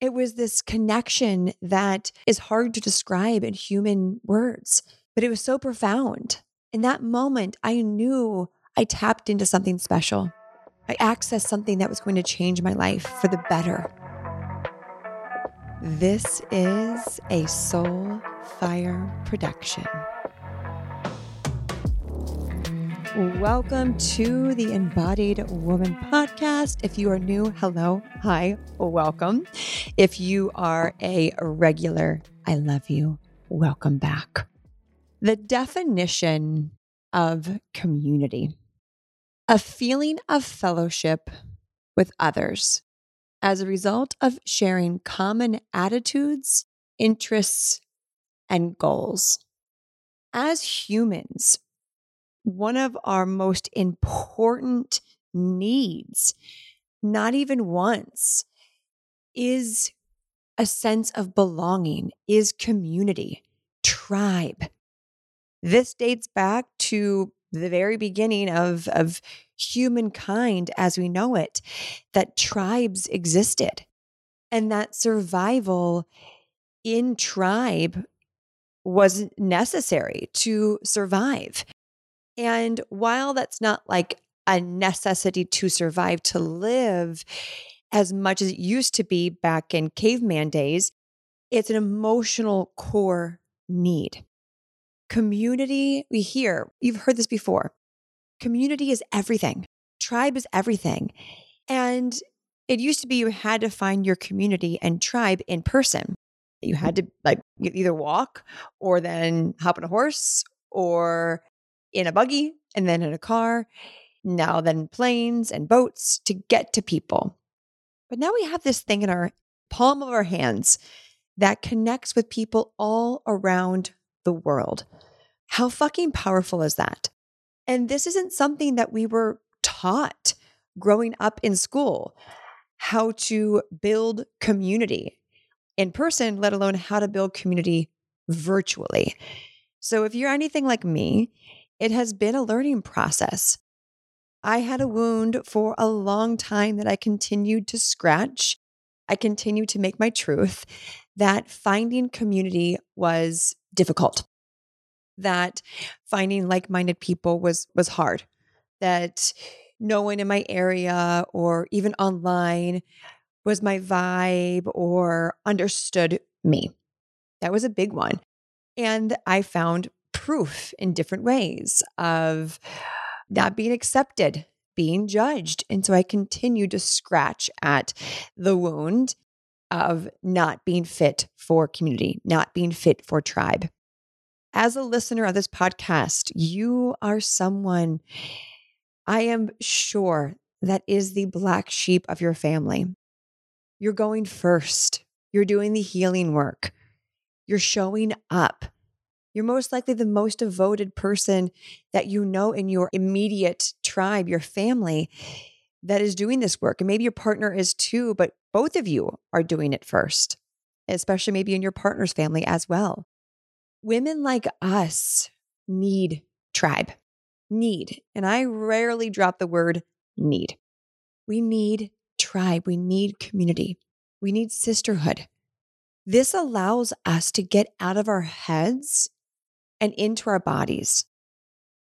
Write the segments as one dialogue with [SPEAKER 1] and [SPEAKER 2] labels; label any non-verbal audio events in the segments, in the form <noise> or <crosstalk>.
[SPEAKER 1] It was this connection that is hard to describe in human words, but it was so profound. In that moment, I knew I tapped into something special. I accessed something that was going to change my life for the better. This is a Soul Fire production. Welcome to the Embodied Woman podcast. If you are new, hello, hi, welcome. If you are a regular, I love you. Welcome back. The definition of community a feeling of fellowship with others as a result of sharing common attitudes, interests, and goals. As humans, one of our most important needs, not even once, is a sense of belonging, is community, tribe. This dates back to the very beginning of, of humankind as we know it, that tribes existed and that survival in tribe was necessary to survive. And while that's not like a necessity to survive, to live as much as it used to be back in caveman days, it's an emotional core need. Community, we hear, you've heard this before. Community is everything, tribe is everything. And it used to be you had to find your community and tribe in person. You had to like either walk or then hop on a horse or in a buggy and then in a car, now then planes and boats to get to people. But now we have this thing in our palm of our hands that connects with people all around the world. How fucking powerful is that? And this isn't something that we were taught growing up in school how to build community in person, let alone how to build community virtually. So if you're anything like me, it has been a learning process. I had a wound for a long time that I continued to scratch. I continued to make my truth that finding community was difficult. That finding like-minded people was was hard. That no one in my area or even online was my vibe or understood me. That was a big one. And I found proof in different ways of not being accepted, being judged. And so I continued to scratch at the wound of not being fit for community, not being fit for tribe. As a listener of this podcast, you are someone I am sure that is the black sheep of your family. You're going first. You're doing the healing work. You're showing up you're most likely the most devoted person that you know in your immediate tribe, your family that is doing this work. And maybe your partner is too, but both of you are doing it first, especially maybe in your partner's family as well. Women like us need tribe, need. And I rarely drop the word need. We need tribe, we need community, we need sisterhood. This allows us to get out of our heads and into our bodies.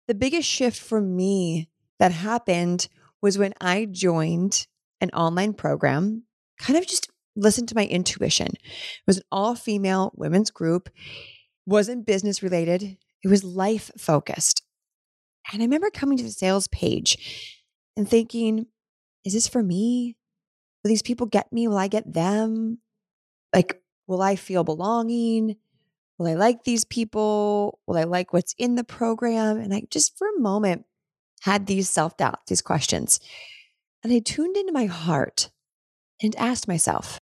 [SPEAKER 1] The biggest shift for me that happened was when I joined an online program, kind of just listened to my intuition. It was an all female women's group, wasn't business related, it was life focused. And I remember coming to the sales page and thinking, is this for me? Will these people get me? Will I get them? Like, will I feel belonging? Will I like these people? Will I like what's in the program? And I just for a moment had these self doubts, these questions. And I tuned into my heart and asked myself,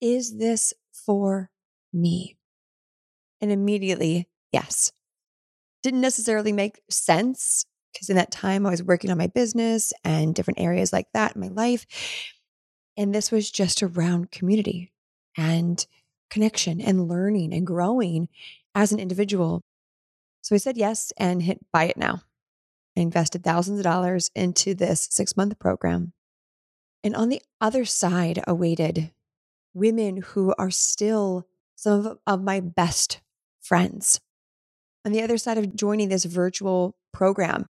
[SPEAKER 1] is this for me? And immediately, yes. Didn't necessarily make sense because in that time I was working on my business and different areas like that in my life. And this was just around community and connection and learning and growing as an individual. So I said yes and hit buy it now. I invested thousands of dollars into this six month program. And on the other side awaited women who are still some of, of my best friends. On the other side of joining this virtual program,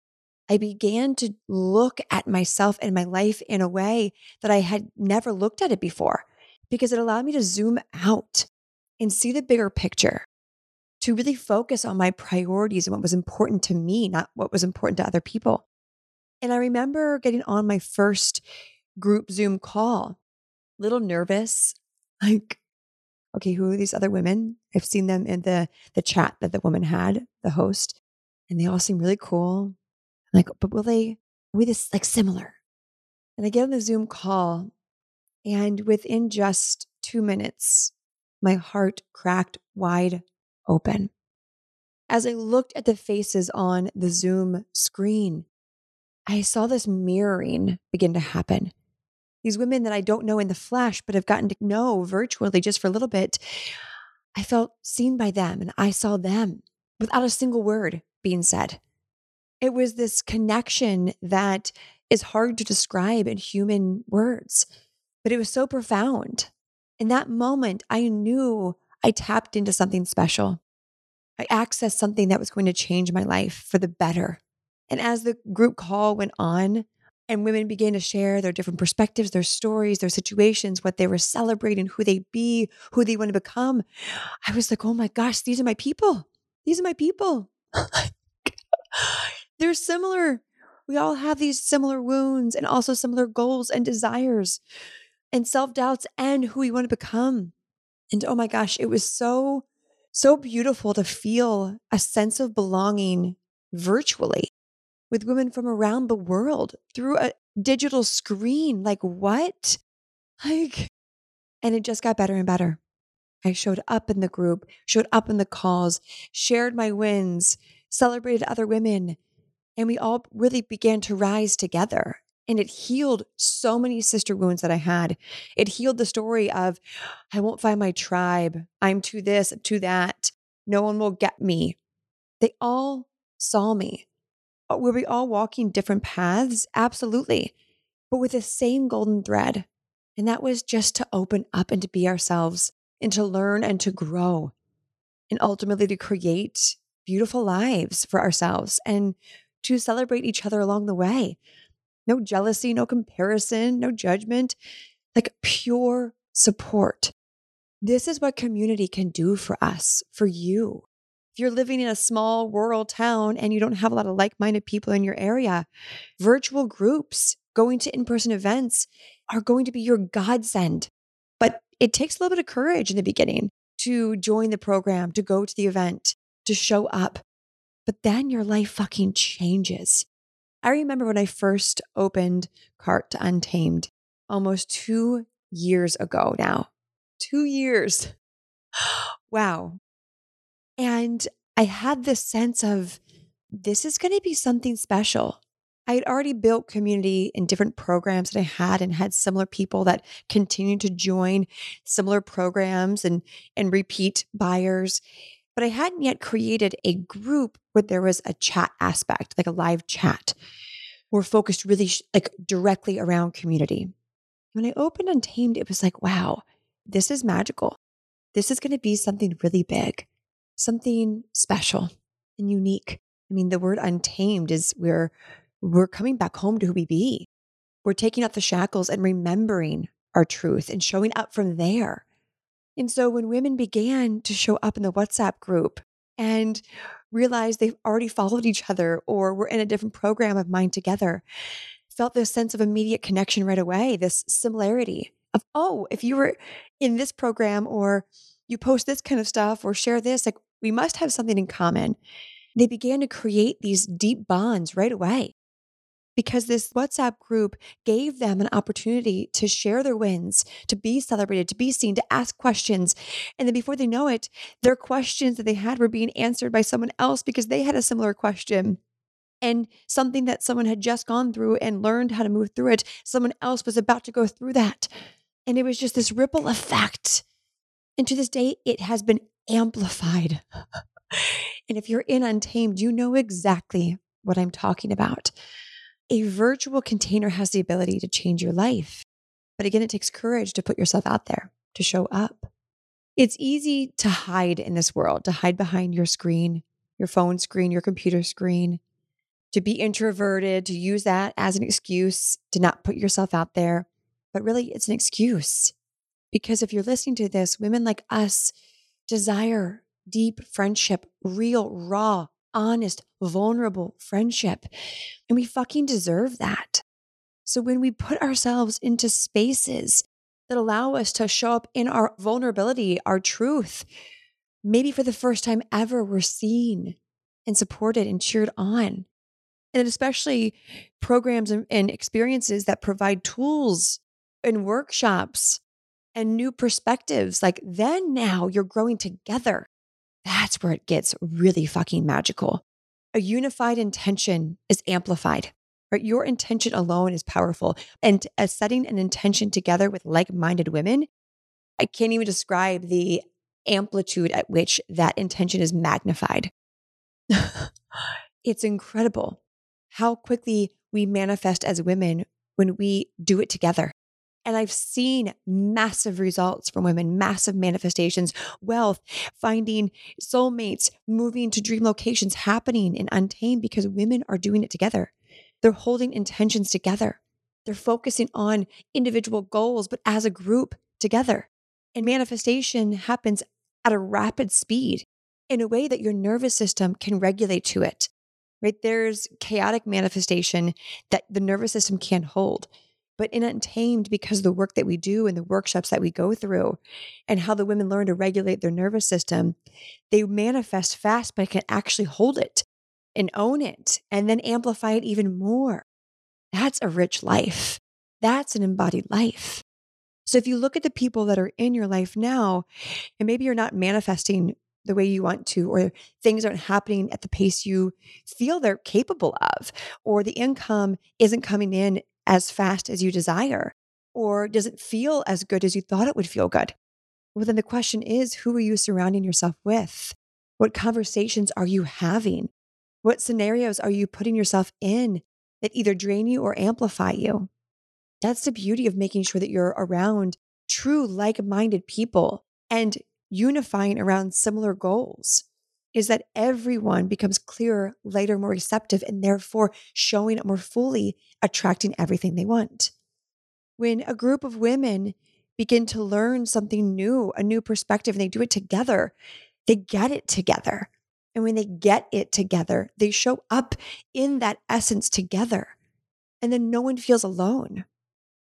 [SPEAKER 1] I began to look at myself and my life in a way that I had never looked at it before because it allowed me to zoom out and see the bigger picture, to really focus on my priorities and what was important to me, not what was important to other people. And I remember getting on my first group Zoom call, little nervous, like, okay, who are these other women? I've seen them in the the chat that the woman had, the host, and they all seem really cool. like, but will they will we this like similar? And I get on the Zoom call, and within just two minutes, my heart cracked wide open. As I looked at the faces on the Zoom screen, I saw this mirroring begin to happen these women that I don't know in the flesh, but have gotten to know virtually just for a little bit, I felt seen by them and I saw them without a single word being said. It was this connection that is hard to describe in human words, but it was so profound. In that moment, I knew I tapped into something special. I accessed something that was going to change my life for the better. And as the group call went on, and women began to share their different perspectives, their stories, their situations, what they were celebrating, who they be, who they want to become. I was like, oh my gosh, these are my people. These are my people. <laughs> Oh They're similar. We all have these similar wounds and also similar goals and desires and self doubts and who we want to become. And oh my gosh, it was so, so beautiful to feel a sense of belonging virtually with women from around the world through a digital screen. Like, what? Like, and it just got better and better. I showed up in the group, showed up in the calls, shared my wins, celebrated other women, and we all really began to rise together. And it healed so many sister wounds that I had. It healed the story of, I won't find my tribe. I'm to this, to that. No one will get me. They all saw me. Uh, were we all walking different paths? Absolutely. But with the same golden thread. And that was just to open up and to be ourselves and to learn and to grow and ultimately to create beautiful lives for ourselves and to celebrate each other along the way. No jealousy, no comparison, no judgment, like pure support. This is what community can do for us, for you. If you're living in a small rural town and you don't have a lot of like minded people in your area, virtual groups, going to in person events are going to be your godsend. But it takes a little bit of courage in the beginning to join the program, to go to the event, to show up. But then your life fucking changes. I remember when I first opened Cart Untamed almost two years ago now. Two years. <gasps> wow. And I had this sense of this is going to be something special. I had already built community in different programs that I had and had similar people that continued to join similar programs and and repeat buyers. But I hadn't yet created a group where there was a chat aspect, like a live chat. We're focused really sh- like directly around community. When I opened Untamed, it was like, wow, this is magical. This is going to be something really big something special and unique. I mean, the word untamed is we're we're coming back home to who we be. We're taking off the shackles and remembering our truth and showing up from there. And so when women began to show up in the WhatsApp group and realized they've already followed each other or were in a different program of Mind Together, felt this sense of immediate connection right away, this similarity of, oh, if you were in this program or you post this kind of stuff or share this, like we must have something in common. They began to create these deep bonds right away because this WhatsApp group gave them an opportunity to share their wins, to be celebrated, to be seen, to ask questions. And then before they know it, their questions that they had were being answered by someone else because they had a similar question. And something that someone had just gone through and learned how to move through it, someone else was about to go through that. And it was just this ripple effect and to this day, it has been amplified. <laughs> and if you're in Untamed, you know exactly what I'm talking about. A virtual container has the ability to change your life. But again, it takes courage to put yourself out there. to show up. It's easy to hide in this world, to hide behind your screen, your phone screen, your computer screen, to be introverted, to use that as an excuse to not put yourself out there. But really, it's an excuse. Because if you're listening to this, women like us desire deep friendship, real, raw, honest, vulnerable friendship. And we fucking deserve that. So when we put ourselves into spaces that allow us to show up in our vulnerability, our truth, maybe for the first time ever, we're seen and supported and cheered on. And especially programs and, experiences that provide tools and workshops and new perspectives, like then now you're growing together. That's where it gets really fucking magical. A unified intention is amplified. Right? Your intention alone is powerful. And as setting an intention together with like minded women, I can't even describe the amplitude at which that intention is magnified. <laughs> it's incredible how quickly we manifest as women when we do it together. And I've seen massive results from women, massive manifestations, wealth, finding soulmates, moving to dream locations happening in Untamed because women are doing it together. They're holding intentions together. They're focusing on individual goals, but as a group together. And manifestation happens at a rapid speed in a way that your nervous system can regulate to it. Right? There's chaotic manifestation that the nervous system can't hold but in Untamed, because of the work that we do and the workshops that we go through and how the women learn to regulate their nervous system, they manifest fast, but can actually hold it and own it and then amplify it even more. That's a rich life. That's an embodied life. So if you look at the people that are in your life now, and maybe you're not manifesting the way you want to, or things aren't happening at the pace you feel they're capable of, or the income isn't coming in as fast as you desire? Or does it feel as good as you thought it would feel good? Well, then the question is who are you surrounding yourself with? What conversations are you having? What scenarios are you putting yourself in that either drain you or amplify you? That's the beauty of making sure that you're around true like minded people and unifying around similar goals is that everyone becomes clearer, lighter, more receptive, and therefore showing up more fully, attracting everything they want. When a group of women begin to learn something new, a new perspective, and they do it together, they get it together. And when they get it together, they show up in that essence together. And then no one feels alone.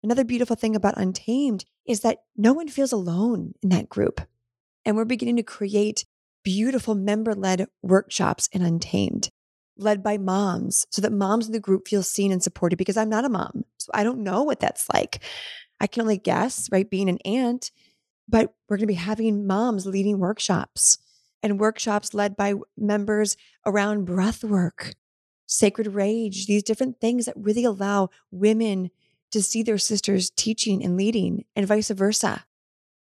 [SPEAKER 1] Another beautiful thing about Untamed is that no one feels alone in that group. And we're beginning to create beautiful member led workshops in Untamed, led by moms, so that moms in the group feel seen and supported because I'm not a mom. So I don't know what that's like. I can only guess, right? Being an aunt, but we're going to be having moms leading workshops and workshops led by members around breath work, sacred rage, these different things that really allow women to see their sisters teaching and leading and vice versa.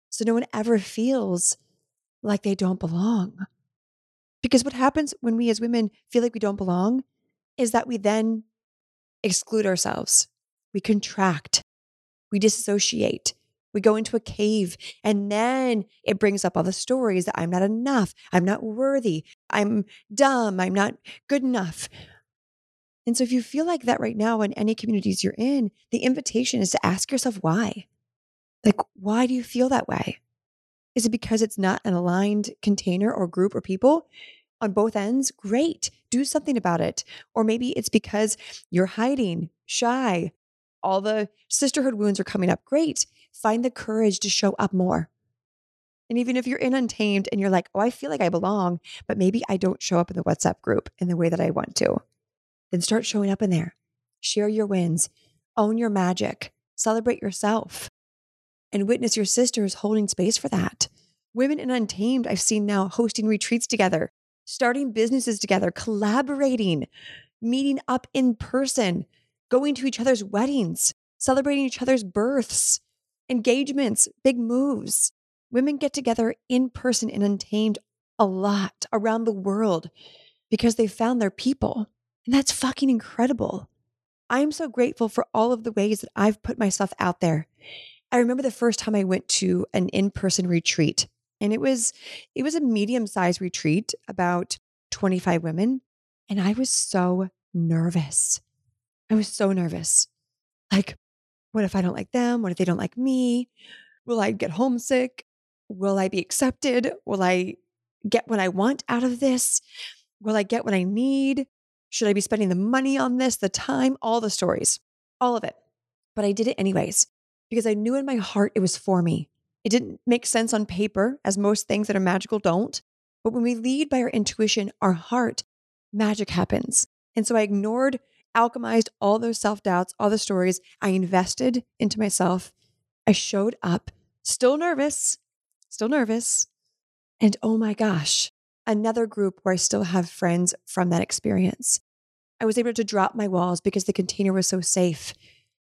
[SPEAKER 1] So no one ever feels like they don't belong. Because what happens when we as women feel like we don't belong is that we then exclude ourselves, we contract, we disassociate, we go into a cave, and then it brings up all the stories that I'm not enough, I'm not worthy, I'm dumb, I'm not good enough. And so, if you feel like that right now in any communities you're in, the invitation is to ask yourself why. Like, why do you feel that way? Is it because it's not an aligned container or group or people on both ends? Great. Do something about it. Or maybe it's because you're hiding, shy. All the sisterhood wounds are coming up. Great. Find the courage to show up more. And even if you're in Untamed and you're like, oh, I feel like I belong, but maybe I don't show up in the WhatsApp group in the way that I want to, then start showing up in there. Share your wins, own your magic, celebrate yourself and witness your sisters holding space for that. Women in Untamed, I've seen now hosting retreats together, starting businesses together, collaborating, meeting up in person, going to each other's weddings, celebrating each other's births, engagements, big moves. Women get together in person in Untamed a lot around the world because they found their people. And that's fucking incredible. I am so grateful for all of the ways that I've put myself out there I remember the first time I went to an in-person retreat and it was it was a medium-sized retreat about 25 women and I was so nervous. I was so nervous. Like what if I don't like them? What if they don't like me? Will I get homesick? Will I be accepted? Will I get what I want out of this? Will I get what I need? Should I be spending the money on this, the time, all the stories, all of it? But I did it anyways because I knew in my heart it was for me. It didn't make sense on paper, as most things that are magical don't. But when we lead by our intuition, our heart, magic happens. And so I ignored, alchemized all those self doubts, all the stories. I invested into myself. I showed up, still nervous, still nervous. And oh my gosh, another group where I still have friends from that experience. I was able to drop my walls because the container was so safe.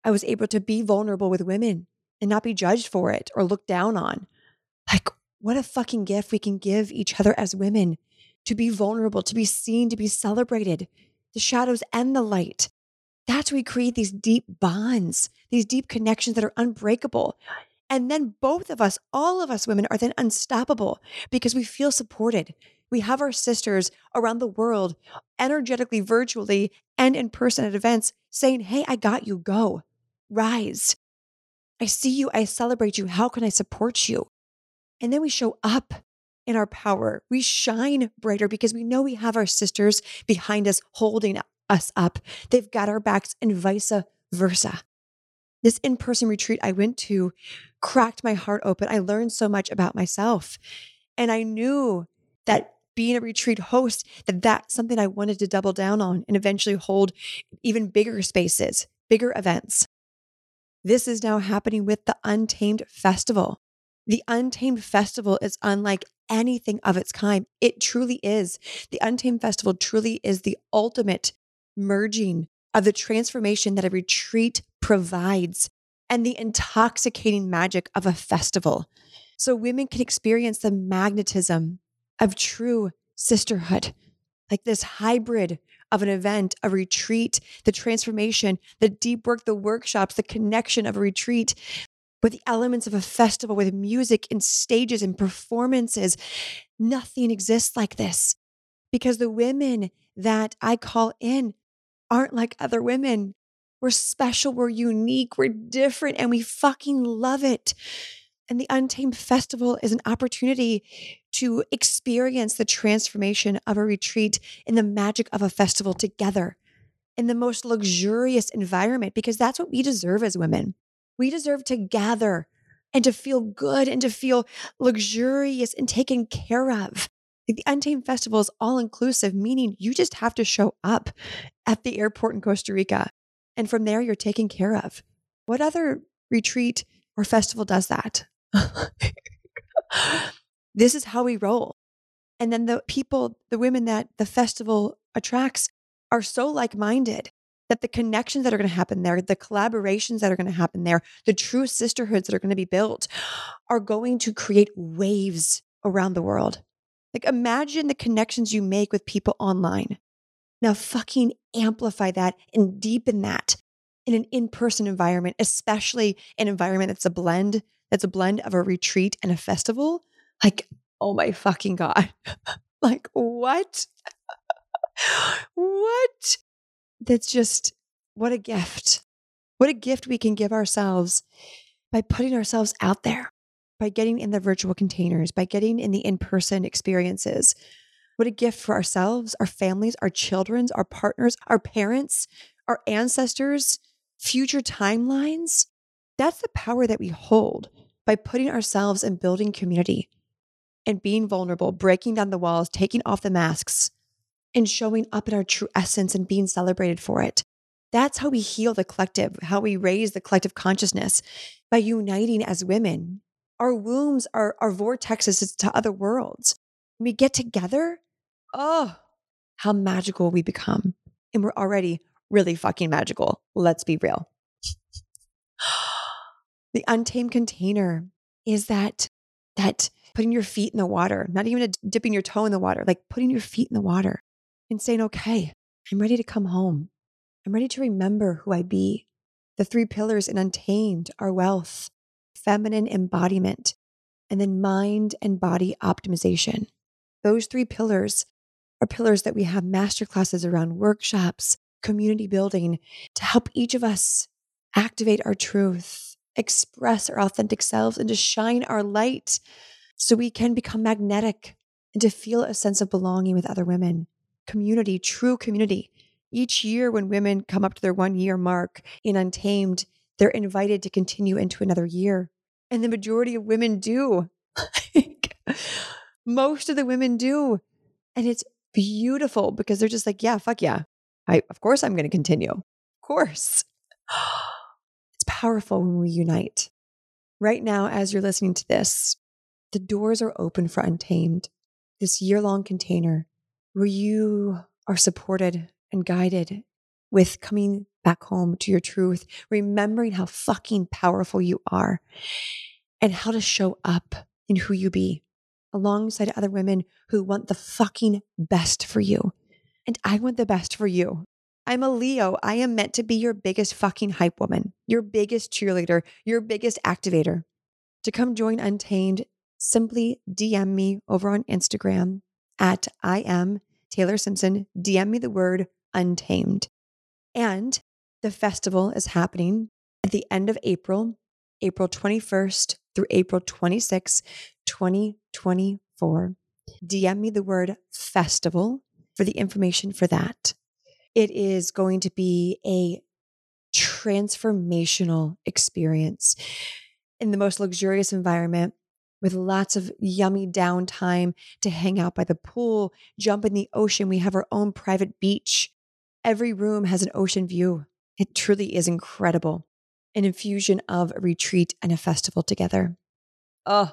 [SPEAKER 1] I was able to be vulnerable with women and not be judged for it or looked down on. Like, what a fucking gift we can give each other as women to be vulnerable, to be seen, to be celebrated, the shadows and the light. That's where we create these deep bonds, these deep connections that are unbreakable. And then both of us, all of us women, are then unstoppable because we feel supported. We have our sisters around the world, energetically, virtually, and in person at events saying, Hey, I got you. Go, rise. I see you. I celebrate you. How can I support you? And then we show up in our power. We shine brighter because we know we have our sisters behind us holding us up. They've got our backs and vice versa. This in person retreat I went to cracked my heart open. I learned so much about myself. And I knew that being a retreat host, that that's something I wanted to double down on and eventually hold even bigger spaces, bigger events. This is now happening with the Untamed Festival. The Untamed Festival is unlike anything of its kind. It truly is. The Untamed Festival truly is the ultimate merging of the transformation that a retreat provides and the intoxicating magic of a festival. So women can experience the magnetism of true sisterhood, like this hybrid of an event, a retreat, the transformation, the deep work, the workshops, the connection of a retreat with the elements of a festival with music and stages and performances. Nothing exists like this because the women that I call in aren't like other women. We're special, we're unique, we're different, and we fucking love it. And the Untamed Festival is an opportunity to experience the transformation of a retreat in the magic of a festival together in the most luxurious environment, because that's what we deserve as women. We deserve to gather and to feel good and to feel luxurious and taken care of. The Untamed Festival is all inclusive, meaning you just have to show up at the airport in Costa Rica. And from there, you're taken care of. What other retreat or festival does that? <laughs> this is how we roll. And then the people, the women that the festival attracts are so like minded that the connections that are going to happen there, the collaborations that are going to happen there, the true sisterhoods that are going to be built are going to create waves around the world. Like imagine the connections you make with people online. Now fucking amplify that and deepen that in an in-person environment, especially an environment that's a blend, that's a blend of a retreat and a festival. Like, oh my fucking God. <laughs> like what? <laughs> what? That's just what a gift. What a gift we can give ourselves by putting ourselves out there by getting in the virtual containers, by getting in the in person experiences. What a gift for ourselves, our families, our children's, our partners, our parents, our ancestors, future timelines. That's the power that we hold by putting ourselves and building community and being vulnerable, breaking down the walls, taking off the masks, and showing up in our true essence and being celebrated for it. That's how we heal the collective, how we raise the collective consciousness by uniting as women, our wombs are, are vortexes to other worlds. When we get together, oh, how magical we become. And we're already really fucking magical. Let's be real. <gasps> the untamed container is that that putting your feet in the water, not even dipping your toe in the water, like putting your feet in the water and saying, okay, I'm ready to come home. I'm ready to remember who I be. The three pillars in Untamed are wealth, feminine embodiment, and then mind and body optimization. Those three pillars are pillars that we have masterclasses around workshops, community building to help each of us activate our truth, express our authentic selves, and to shine our light so we can become magnetic and to feel a sense of belonging with other women. Community, true community. Each year, when women come up to their one year mark in Untamed, they're invited to continue into another year. And the majority of women do. <laughs> Most of the women do. And it's beautiful because they're just like, yeah, fuck yeah. I of course I'm going to continue. Of course. <gasps> It's powerful when we unite. Right now as you're listening to this, the doors are open for Untamed, this year-long container where you are supported and guided with coming back home to your truth, remembering how fucking powerful you are and how to show up in who you be alongside other women who want the fucking best for you. And I want the best for you. I'm a Leo. I am meant to be your biggest fucking hype woman, your biggest cheerleader, your biggest activator. To come join Untamed, simply DM me over on Instagram at I am Taylor Simpson. DM me the word untamed. And the festival is happening at the end of April, April 21st through April 26th, 2024. DM me the word festival for the information for that. It is going to be a transformational experience in the most luxurious environment with lots of yummy downtime to hang out by the pool, jump in the ocean. We have our own private beach. Every room has an ocean view. It truly is incredible. An infusion of a retreat and a festival together. Oh,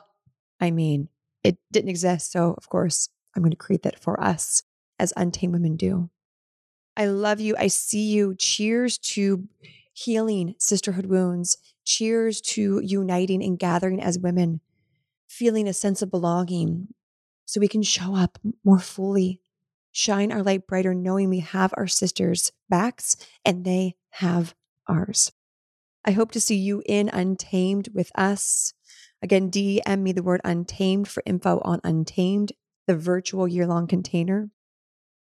[SPEAKER 1] I mean, it didn't exist. So, of course, I'm going to create that for us as untamed women do. I love you. I see you. Cheers to healing sisterhood wounds. Cheers to uniting and gathering as women feeling a sense of belonging so we can show up more fully, shine our light brighter, knowing we have our sisters' backs and they have ours. I hope to see you in Untamed with us. Again, DM me the word Untamed for info on Untamed, the virtual year long container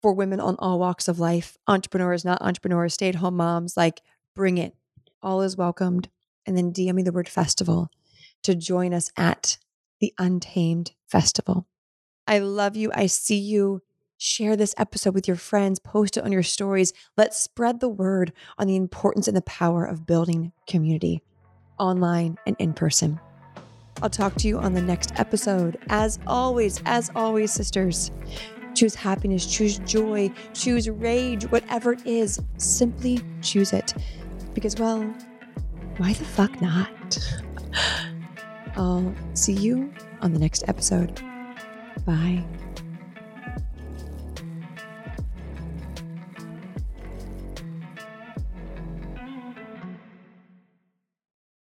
[SPEAKER 1] for women on all walks of life, entrepreneurs, not entrepreneurs, stay at home moms. Like, bring it. All is welcomed. And then DM me the word festival to join us at the Untamed Festival. I love you. I see you. Share this episode with your friends, post it on your stories. Let's spread the word on the importance and the power of building community online and in person. I'll talk to you on the next episode. As always, as always, sisters, choose happiness, choose joy, choose rage, whatever it is, simply choose it. Because, well, why the fuck not? <laughs> I'll see you on the next episode. Bye.